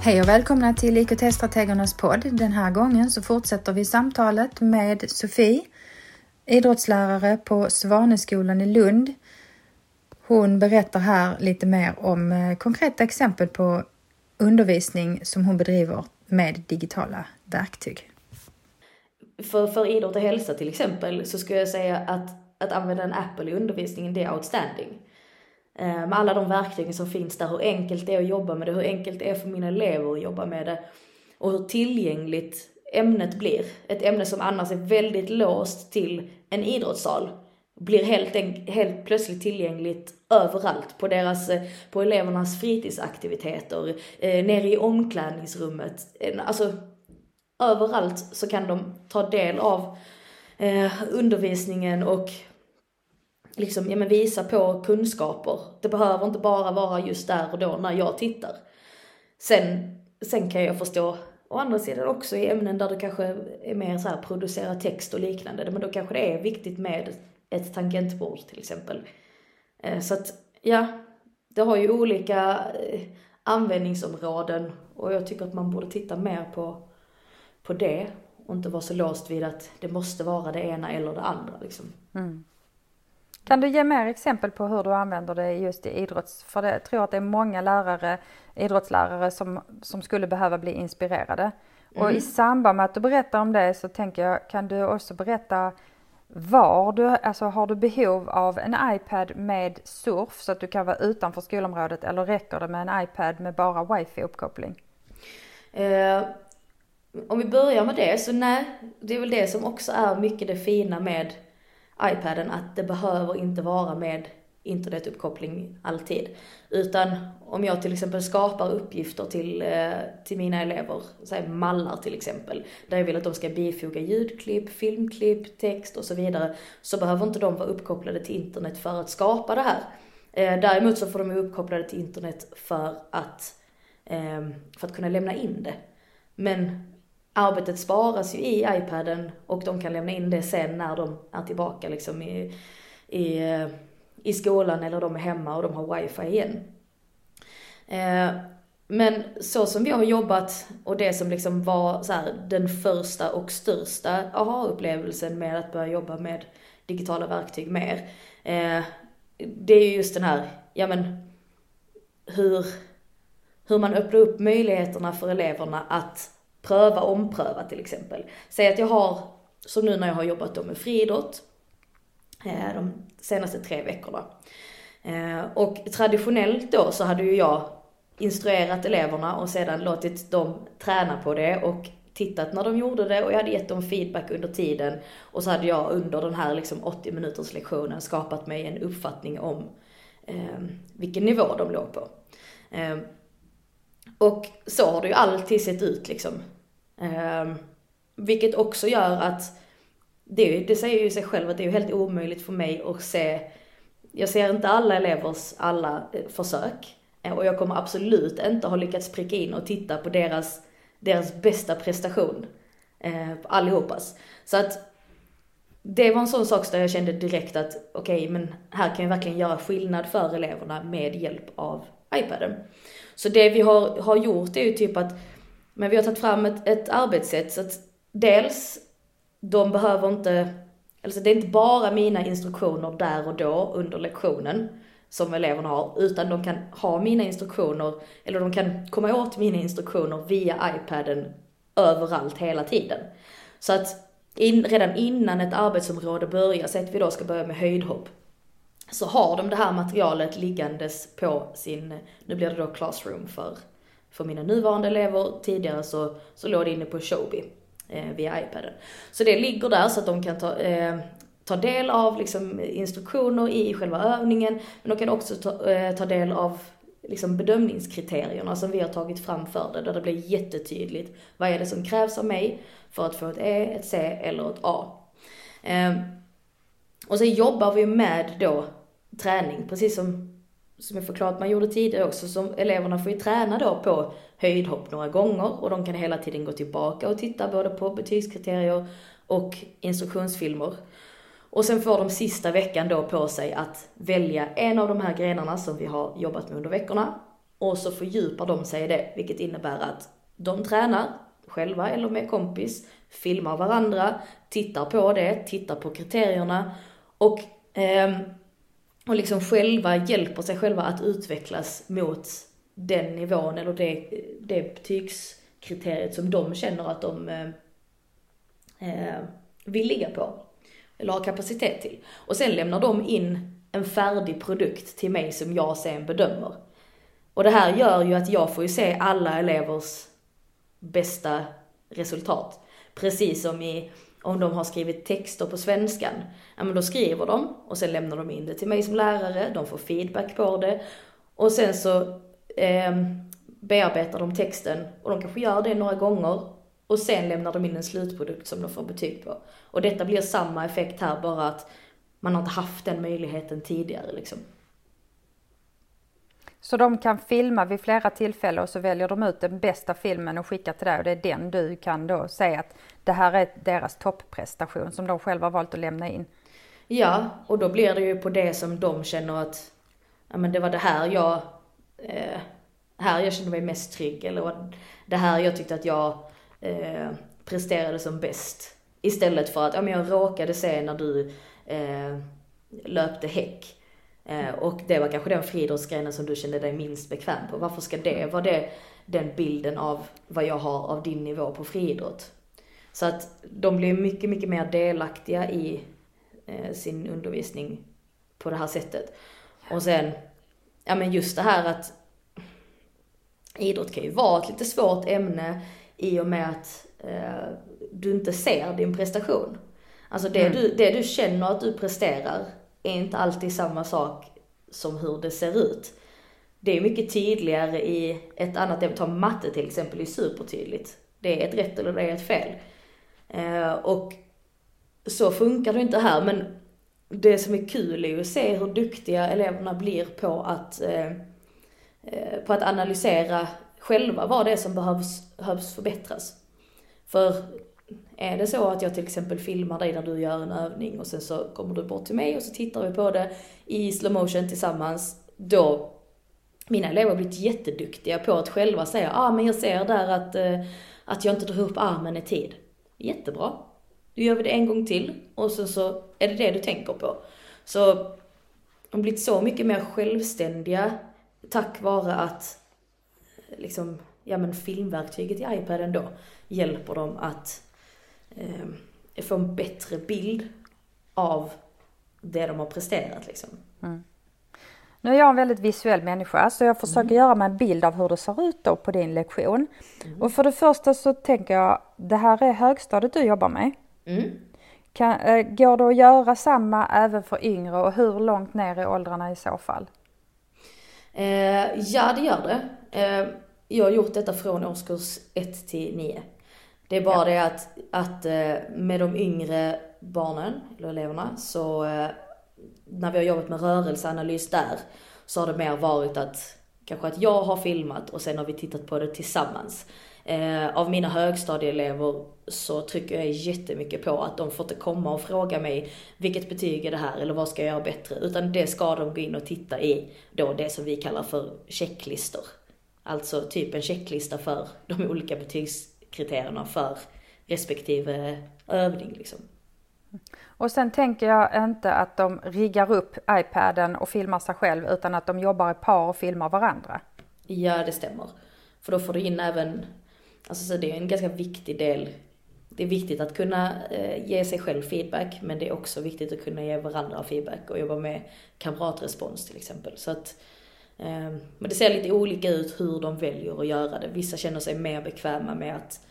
Hej och välkomna till IKT-strategernas podd. Den här gången så fortsätter vi samtalet med Sofie, idrottslärare på Svaneskolan i Lund. Hon berättar här lite mer om eh, konkreta exempel på undervisning som hon bedriver med digitala verktyg. För, för idrott och hälsa till exempel så skulle jag säga att, att använda en Apple i undervisningen det är outstanding. Eh, med alla de verktygen som finns där, hur enkelt det är att jobba med det, hur enkelt det är för mina elever att jobba med det och hur tillgängligt ämnet blir. Ett ämne som annars är väldigt låst till en idrottssal blir helt, helt plötsligt tillgängligt överallt på deras, eh, på elevernas fritidsaktiviteter, eh, nere i omklädningsrummet. Alltså överallt så kan de ta del av undervisningen och liksom, ja, men visa på kunskaper. Det behöver inte bara vara just där och då när jag tittar. Sen, sen kan jag förstå å andra sidan också i ämnen där det kanske är mer så här producera text och liknande, men då kanske det är viktigt med ett tangentbord till exempel. Eh, så att, ja, det har ju olika eh, användningsområden och jag tycker att man borde titta mer på, på det och inte vara så låst vid att det måste vara det ena eller det andra liksom. Mm. Kan du ge mer exempel på hur du använder det just i idrotts... För det, jag tror att det är många lärare, idrottslärare som, som skulle behöva bli inspirerade. Mm. Och i samband med att du berättar om det så tänker jag, kan du också berätta var du, alltså har du behov av en iPad med surf så att du kan vara utanför skolområdet eller räcker det med en iPad med bara wifi-uppkoppling? Eh, om vi börjar med det, så nej, det är väl det som också är mycket det fina med iPaden att det behöver inte vara med internetuppkoppling alltid. Utan om jag till exempel skapar uppgifter till, eh, till mina elever, säg mallar till exempel, där jag vill att de ska bifoga ljudklipp, filmklipp, text och så vidare, så behöver inte de vara uppkopplade till internet för att skapa det här. Eh, däremot så får de vara uppkopplade till internet för att, eh, för att kunna lämna in det. Men arbetet sparas ju i iPaden och de kan lämna in det sen när de är tillbaka liksom i, i, eh, i skolan eller de är hemma och de har wifi igen. Eh, men så som vi har jobbat och det som liksom var så här, den första och största aha-upplevelsen med att börja jobba med digitala verktyg mer. Eh, det är ju just den här, ja men hur, hur man öppnar upp möjligheterna för eleverna att pröva, ompröva till exempel. Säg att jag har, som nu när jag har jobbat då med friidrott, eh, de senaste tre veckorna. Eh, och traditionellt då så hade ju jag instruerat eleverna och sedan låtit dem träna på det och tittat när de gjorde det och jag hade gett dem feedback under tiden. Och så hade jag under den här liksom 80 minuters lektionen skapat mig en uppfattning om eh, vilken nivå de låg på. Eh, och så har det ju alltid sett ut liksom. Eh, vilket också gör att det, det säger ju sig själv att det är helt omöjligt för mig att se, jag ser inte alla elevers alla eh, försök. Eh, och jag kommer absolut inte ha lyckats pricka in och titta på deras, deras bästa prestation. Eh, allihopas. Så att det var en sån sak där jag kände direkt att okej, okay, men här kan jag verkligen göra skillnad för eleverna med hjälp av iPaden. Så det vi har, har gjort är ju typ att men vi har tagit fram ett, ett arbetssätt så att dels, de behöver inte, alltså det är inte bara mina instruktioner där och då under lektionen som eleverna har, utan de kan ha mina instruktioner, eller de kan komma åt mina instruktioner via iPaden överallt hela tiden. Så att in, redan innan ett arbetsområde börjar, så att vi då ska börja med höjdhopp, så har de det här materialet liggandes på sin, nu blir det då classroom för för mina nuvarande elever. Tidigare så, så låg det inne på Shobi eh, via iPaden. Så det ligger där så att de kan ta, eh, ta del av liksom, instruktioner i själva övningen, men de kan också ta, eh, ta del av liksom, bedömningskriterierna som vi har tagit fram för det, där det blir jättetydligt vad är det som krävs av mig för att få ett E, ett C eller ett A. Eh, och sen jobbar vi med då träning, precis som som jag förklarat man gjorde tidigare också, som eleverna får ju träna då på höjdhopp några gånger och de kan hela tiden gå tillbaka och titta både på betygskriterier och instruktionsfilmer. Och sen får de sista veckan då på sig att välja en av de här grenarna som vi har jobbat med under veckorna. och så fördjupar de sig i det, vilket innebär att de tränar själva eller med kompis, filmar varandra, tittar på det, tittar på kriterierna och, eh, och liksom själva hjälper sig själva att utvecklas mot den nivån eller det, det betygskriteriet som de känner att de eh, eh, vill ligga på. Eller har kapacitet till. Och sen lämnar de in en färdig produkt till mig som jag sen bedömer. Och det här gör ju att jag får ju se alla elevers bästa resultat. Precis som i, om de har skrivit texter på svenskan. Ja men då skriver de och sen lämnar de in det till mig som lärare, de får feedback på det. Och sen så eh, bearbetar de texten och de kanske gör det några gånger och sen lämnar de in en slutprodukt som de får betyg på. Och detta blir samma effekt här, bara att man har inte haft den möjligheten tidigare liksom. Så de kan filma vid flera tillfällen och så väljer de ut den bästa filmen och skickar till dig och det är den du kan då säga att det här är deras topprestation som de själva valt att lämna in. Ja, och då blir det ju på det som de känner att, ja men det var det här jag, eh, här jag kände mig mest trygg eller det här jag tyckte att jag eh, presterade som bäst. Istället för att, ja men jag råkade se när du eh, löpte häck. Eh, och det var kanske den friidrottsgrenen som du kände dig minst bekväm på. Varför ska det vara det, den bilden av vad jag har av din nivå på friidrott? Så att de blir mycket, mycket mer delaktiga i eh, sin undervisning på det här sättet. Och sen, ja men just det här att idrott kan ju vara ett lite svårt ämne i och med att eh, du inte ser din prestation. Alltså det, mm. du, det du känner att du presterar är inte alltid samma sak som hur det ser ut. Det är mycket tydligare i ett annat ämne, ta matte till exempel, är supertydligt. Det är ett rätt eller det är ett fel. Eh, och så funkar det inte här, men det som är kul är ju att se hur duktiga eleverna blir på att, eh, eh, på att analysera själva vad det är som behövs, behövs förbättras. För är det så att jag till exempel filmar dig när du gör en övning och sen så kommer du bort till mig och så tittar vi på det i slow motion tillsammans, då mina elever har blivit jätteduktiga på att själva säga, ah men jag ser där att, eh, att jag inte drar upp armen i tid. Jättebra. Då gör vi det en gång till och sen så är det det du tänker på. Så de har blivit så mycket mer självständiga tack vare att eh, liksom, ja men filmverktyget i iPaden då hjälper dem att eh, få en bättre bild av det de har presterat liksom. Mm. Nu är jag en väldigt visuell människa så jag försöker mm. göra mig en bild av hur det ser ut då på din lektion. Mm. Och för det första så tänker jag, det här är högstadiet du jobbar med. Mm. Kan, äh, går det att göra samma även för yngre och hur långt ner i åldrarna i så fall? Eh, ja det gör det. Eh, jag har gjort detta från årskurs 1 till 9. Det är bara ja. det att, att eh, med de yngre barnen, eller eleverna, så eh, när vi har jobbat med rörelseanalys där, så har det mer varit att kanske att jag har filmat och sen har vi tittat på det tillsammans. Eh, av mina högstadieelever så trycker jag jättemycket på att de får inte komma och fråga mig vilket betyg är det här eller vad ska jag göra bättre, utan det ska de gå in och titta i då det som vi kallar för checklistor. Alltså typ en checklista för de olika betygskriterierna för respektive övning liksom. Och sen tänker jag inte att de riggar upp iPaden och filmar sig själv utan att de jobbar i par och filmar varandra. Ja, det stämmer. För då får du in även, alltså så det är en ganska viktig del. Det är viktigt att kunna eh, ge sig själv feedback, men det är också viktigt att kunna ge varandra feedback och jobba med kamratrespons till exempel. Så att men det ser lite olika ut hur de väljer att göra det. Vissa känner sig mer bekväma med att,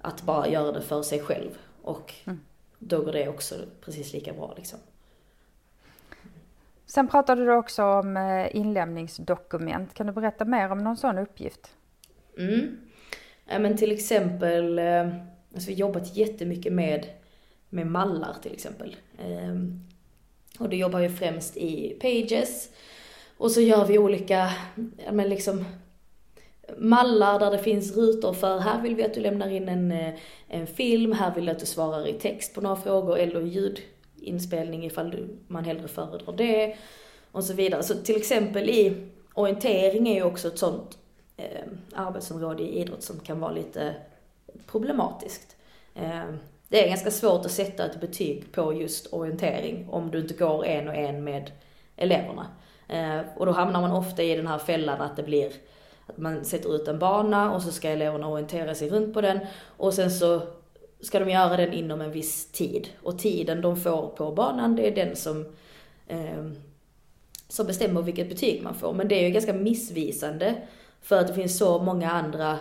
att bara göra det för sig själv. Och mm. då går det också precis lika bra liksom. Sen pratade du också om eh, inlämningsdokument. Kan du berätta mer om någon sån uppgift? Mm. Men till exempel, eh, alltså vi har jobbat jättemycket med, med mallar till exempel. Ehm, och då jobbar vi främst i Pages och så gör vi olika, ja men liksom mallar där det finns rutor för här vill vi att du lämnar in en, eh, en film, här vill vi att du svarar i text på några frågor eller ljudinspelning ifall du, man hellre föredrar det och så vidare. Så till exempel i orientering är ju också ett sånt eh, arbetsområde i idrott som kan vara lite problematiskt. Eh, det är ganska svårt att sätta ett betyg på just orientering om du inte går en och en med eleverna. Eh, och då hamnar man ofta i den här fällan att det blir att man sätter ut en bana och så ska eleverna orientera sig runt på den och sen så ska de göra den inom en viss tid. Och tiden de får på banan, det är den som, eh, som bestämmer vilket betyg man får. Men det är ju ganska missvisande för att det finns så många andra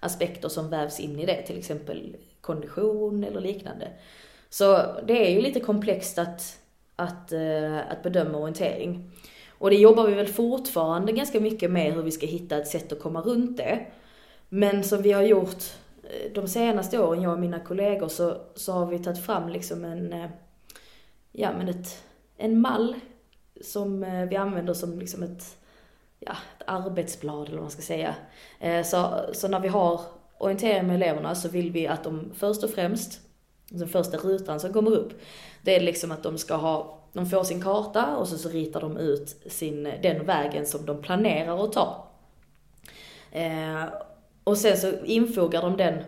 aspekter som vävs in i det, till exempel kondition eller liknande. Så det är ju lite komplext att, att, eh, att bedöma orientering. Och det jobbar vi väl fortfarande ganska mycket med hur vi ska hitta ett sätt att komma runt det. Men som vi har gjort eh, de senaste åren, jag och mina kollegor, så, så har vi tagit fram liksom en, eh, ja men ett, en mall som eh, vi använder som liksom ett, ja, ett arbetsblad eller vad man ska säga. Så, så när vi har orientering med eleverna så vill vi att de först och främst, den första rutan som kommer upp, det är liksom att de ska ha, de får sin karta och så, så ritar de ut sin, den vägen som de planerar att ta. Eh, och sen så infogar de den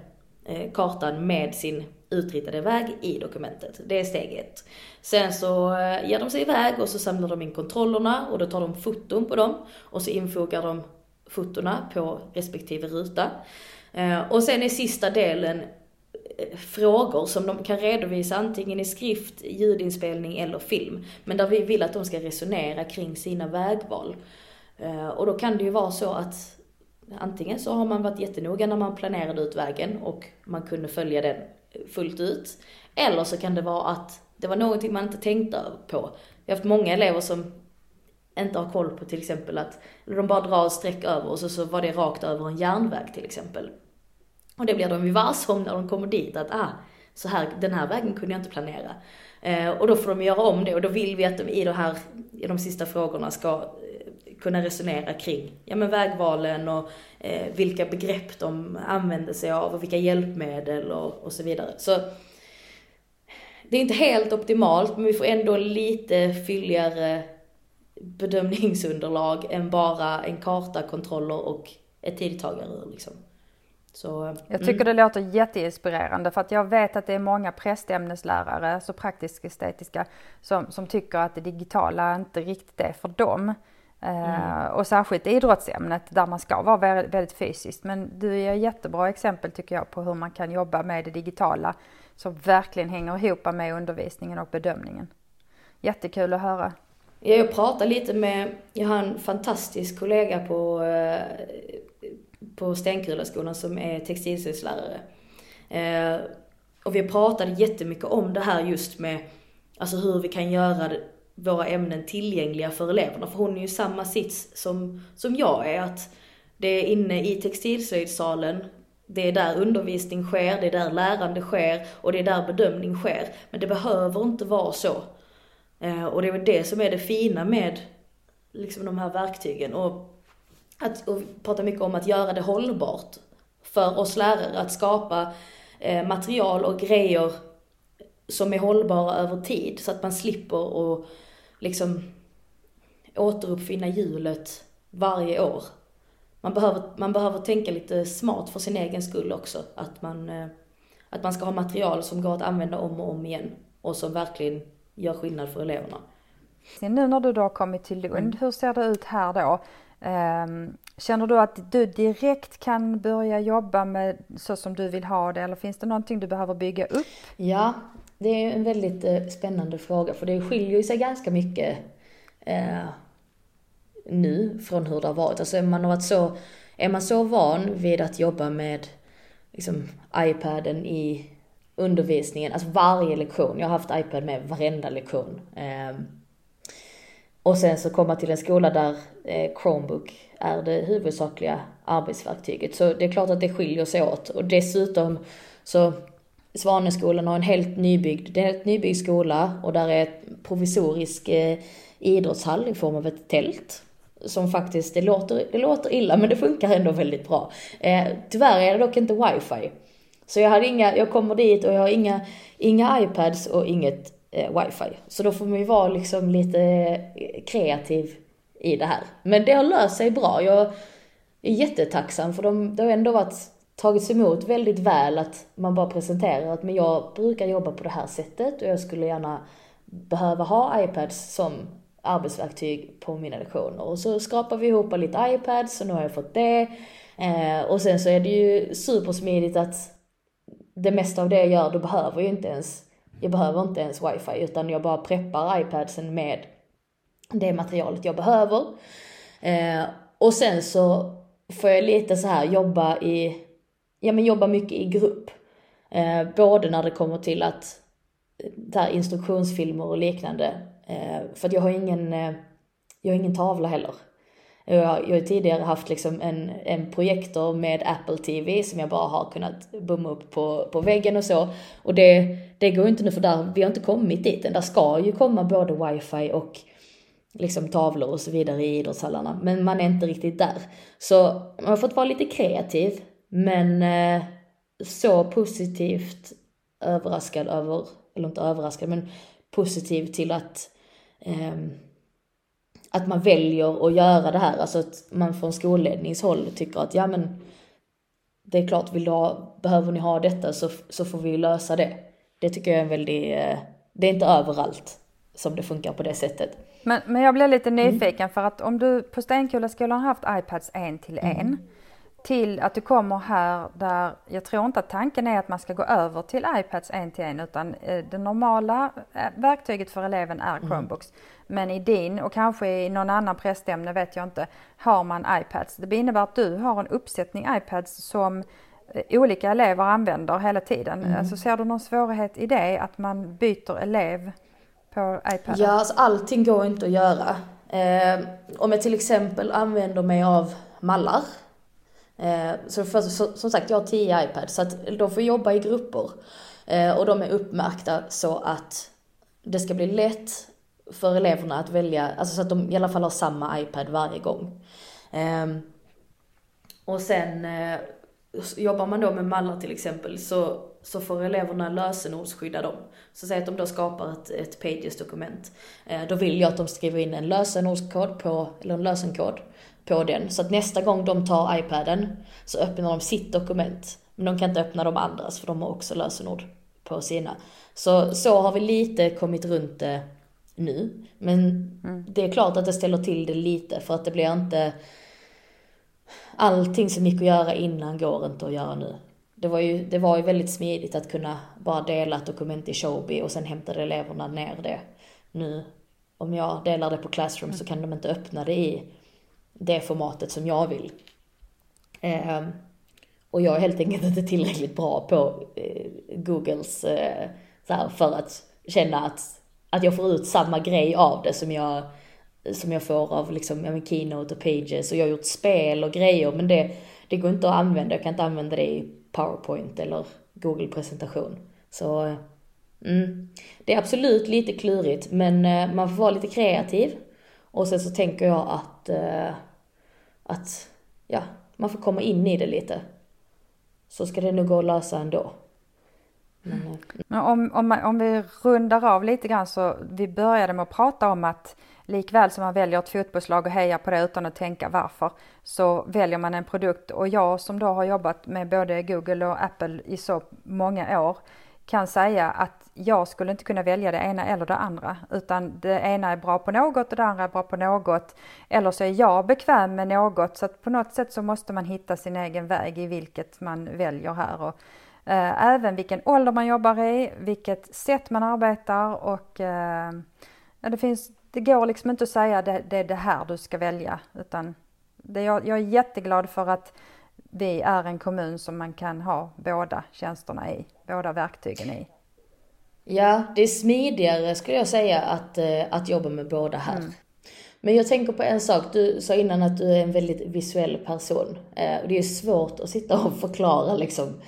eh, kartan med sin utritade väg i dokumentet. Det är steg ett. Sen så eh, ger de sig iväg och så samlar de in kontrollerna och då tar de foton på dem och så infogar de fotona på respektive ruta. Eh, och sen är sista delen frågor som de kan redovisa antingen i skrift, ljudinspelning eller film. Men där vi vill att de ska resonera kring sina vägval. Eh, och då kan det ju vara så att antingen så har man varit jättenoga när man planerade ut vägen och man kunde följa den fullt ut. Eller så kan det vara att det var någonting man inte tänkte på. Vi har haft många elever som inte har koll på till exempel att de bara drar ett streck över och så, så var det rakt över en järnväg till exempel. Och det blir de ju varse om när de kommer dit att ah, så här, den här vägen kunde jag inte planera. Eh, och då får de göra om det och då vill vi att de i, de här, i de sista frågorna ska eh, kunna resonera kring ja, men vägvalen och eh, vilka begrepp de använder sig av och vilka hjälpmedel och, och så vidare. Så det är inte helt optimalt men vi får ändå lite fylligare bedömningsunderlag än bara en karta, kontroller och ett tidtagarur liksom. Så, jag tycker mm. det låter jätteinspirerande för att jag vet att det är många prästämneslärare, så praktisk estetiska, som, som tycker att det digitala inte riktigt är för dem. Eh, mm. och särskilt idrottsämnet där man ska vara väldigt, väldigt fysiskt. Men du ger jättebra exempel tycker jag på hur man kan jobba med det digitala som verkligen hänger ihop med undervisningen och bedömningen. Jättekul att höra. Jag pratar lite med, jag har en fantastisk kollega på, eh, på Stenkulaskolan som är textilslöjdslärare. Eh, och vi pratade jättemycket om det här just med, alltså hur vi kan göra våra ämnen tillgängliga för eleverna. För hon är ju samma sits som, som jag är, att det är inne i textilslöjdssalen, det är där undervisning sker, det är där lärande sker och det är där bedömning sker. Men det behöver inte vara så. Eh, och det är väl det som är det fina med liksom de här verktygen. Och att och prata mycket om att göra det hållbart för oss lärare, att skapa eh, material och grejer som är hållbara över tid så att man slipper att liksom återuppfinna hjulet varje år. Man behöver, man behöver tänka lite smart för sin egen skull också. Att man, eh, att man ska ha material som går att använda om och om igen och som verkligen gör skillnad för eleverna. Nu när du då har kommit till Lund, mm. hur ser det ut här då? Ehm, känner du att du direkt kan börja jobba med så som du vill ha det eller finns det någonting du behöver bygga upp? Ja, det är en väldigt eh, spännande fråga för det skiljer sig ganska mycket eh, nu från hur det har varit. Alltså man har varit så, är man så van vid att jobba med liksom, iPaden i undervisningen, alltså varje lektion. Jag har haft iPad med varenda lektion. Eh, och sen så komma till en skola där eh, Chromebook är det huvudsakliga arbetsverktyget. Så det är klart att det skiljer sig åt. Och dessutom så Svaneskolan har en helt nybyggd, det är en helt nybyggd skola och där är ett provisorisk eh, idrottshall i form av ett tält. Som faktiskt, det låter, det låter illa men det funkar ändå väldigt bra. Eh, tyvärr är det dock inte wifi. Så jag hade inga, jag kommer dit och jag har inga, inga iPads och inget eh, wifi. Så då får man ju vara liksom lite eh, kreativ i det här. Men det har löst sig bra. Jag, är jättetacksam för de, det har ändå varit tagits emot väldigt väl att man bara presenterar att men jag brukar jobba på det här sättet och jag skulle gärna behöva ha iPads som arbetsverktyg på mina lektioner. Och så skrapar vi ihop lite iPads och nu har jag fått det. Eh, och sen så är det ju supersmidigt att det mesta av det jag gör, då behöver jag inte ens, jag behöver inte ens wifi utan jag bara preppar iPadsen med det materialet jag behöver. Eh, och sen så får jag lite så här jobba i, ja men jobba mycket i grupp. Eh, både när det kommer till att, eh, där instruktionsfilmer och liknande. Eh, för att jag har ingen, eh, jag har ingen tavla heller. Jag, jag har tidigare haft liksom en, en projektor med Apple TV som jag bara har kunnat bomma upp på, på väggen och så. Och det, det går inte nu för där, vi har inte kommit dit än. Där ska ju komma både wifi och liksom tavlor och så vidare i idrottshallarna. Men man är inte riktigt där. Så man har fått vara lite kreativ. Men eh, så positivt överraskad över, eller inte överraskad men positiv till att eh, att man väljer att göra det här, alltså att man från skolledningshåll tycker att ja men det är klart, vill du ha, behöver ni ha detta så, så får vi lösa det. Det tycker jag är en väldigt, eh, det är inte överallt som det funkar på det sättet. Men, men jag blir lite nyfiken mm. för att om du på Stenkulaskolan har haft iPads en till en mm. Till att du kommer här där jag tror inte att tanken är att man ska gå över till iPads en till en utan eh, det normala eh, verktyget för eleven är mm. Chromebooks. Mm. Men i din och kanske i någon annan prästämne vet jag inte har man iPads. Det innebär att du har en uppsättning iPads som eh, olika elever använder hela tiden. Mm. Alltså ser du någon svårighet i det att man byter elev på iPaden? Ja, alltså allting går inte att göra. Eh, om jag till exempel använder mig av mallar. Eh, så för, så, som sagt, jag har tio iPads så att de får jobba i grupper. Eh, och de är uppmärkta så att det ska bli lätt för eleverna att välja, alltså så att de i alla fall har samma iPad varje gång. Ehm, och sen eh, jobbar man då med mallar till exempel så, så får eleverna lösenordsskydda dem. Så säg att de då skapar ett, ett Pages-dokument. Då vill jag att de skriver in en lösenordskod på, eller en lösenkod på den. Så att nästa gång de tar iPaden så öppnar de sitt dokument. Men de kan inte öppna de andras för de har också lösenord på sina. Så, så har vi lite kommit runt det nu. Men mm. det är klart att det ställer till det lite för att det blir inte allting som gick att göra innan går inte att göra nu. Det var ju, det var ju väldigt smidigt att kunna bara dela ett dokument i Showbie och sen hämtade eleverna ner det. Nu, om jag delar det på Classroom så kan de inte öppna det i det formatet som jag vill. Eh, och jag är helt enkelt inte tillräckligt bra på eh, Googles eh, så här, för att känna att att jag får ut samma grej av det som jag, som jag får av liksom, ja, Keynote och Pages och jag har gjort spel och grejer men det, det går inte att använda, jag kan inte använda det i PowerPoint eller Google presentation. Så mm, det är absolut lite klurigt men eh, man får vara lite kreativ och sen så tänker jag att, eh, att ja, man får komma in i det lite. Så ska det nog gå att lösa ändå. Men. Eh, Men om, om, om vi rundar av lite grann så vi började med att prata om att likväl som man väljer ett fotbollslag och hejar på det utan att tänka varför så väljer man en produkt och jag som då har jobbat med både Google och Apple i så många år kan säga att jag skulle inte kunna välja det ena eller det andra utan det ena är bra på något och det andra är bra på något. Eller så är jag bekväm med något så att på något sätt så måste man hitta sin egen väg i vilket man väljer här. Och Eh, även vilken ålder man jobbar i, vilket sätt man arbetar och eh, det finns, det går liksom inte att säga det, det är det här du ska välja utan det, jag, jag är jätteglad för att vi är en kommun som man kan ha båda tjänsterna i, båda verktygen i. Ja, det är smidigare skulle jag säga att, eh, att jobba med båda här. Mm. Men jag tänker på en sak, du sa innan att du är en väldigt visuell person. Och det är svårt att sitta och förklara liksom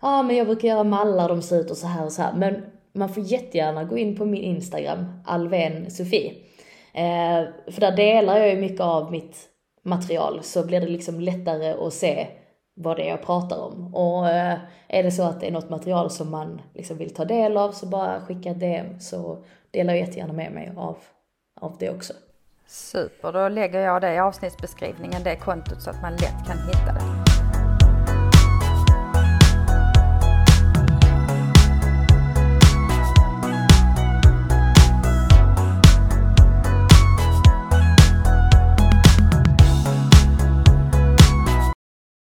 ja men jag brukar göra mallar, de ser ut och så här och så här. Men man får jättegärna gå in på min Instagram, Alven Sofie. Eh, för där delar jag ju mycket av mitt material så blir det liksom lättare att se vad det är jag pratar om. Och eh, är det så att det är något material som man liksom vill ta del av så bara skicka ett DM så delar jag jättegärna med mig av, av det också. Super, då lägger jag det i avsnittsbeskrivningen, det kontot så att man lätt kan hitta det.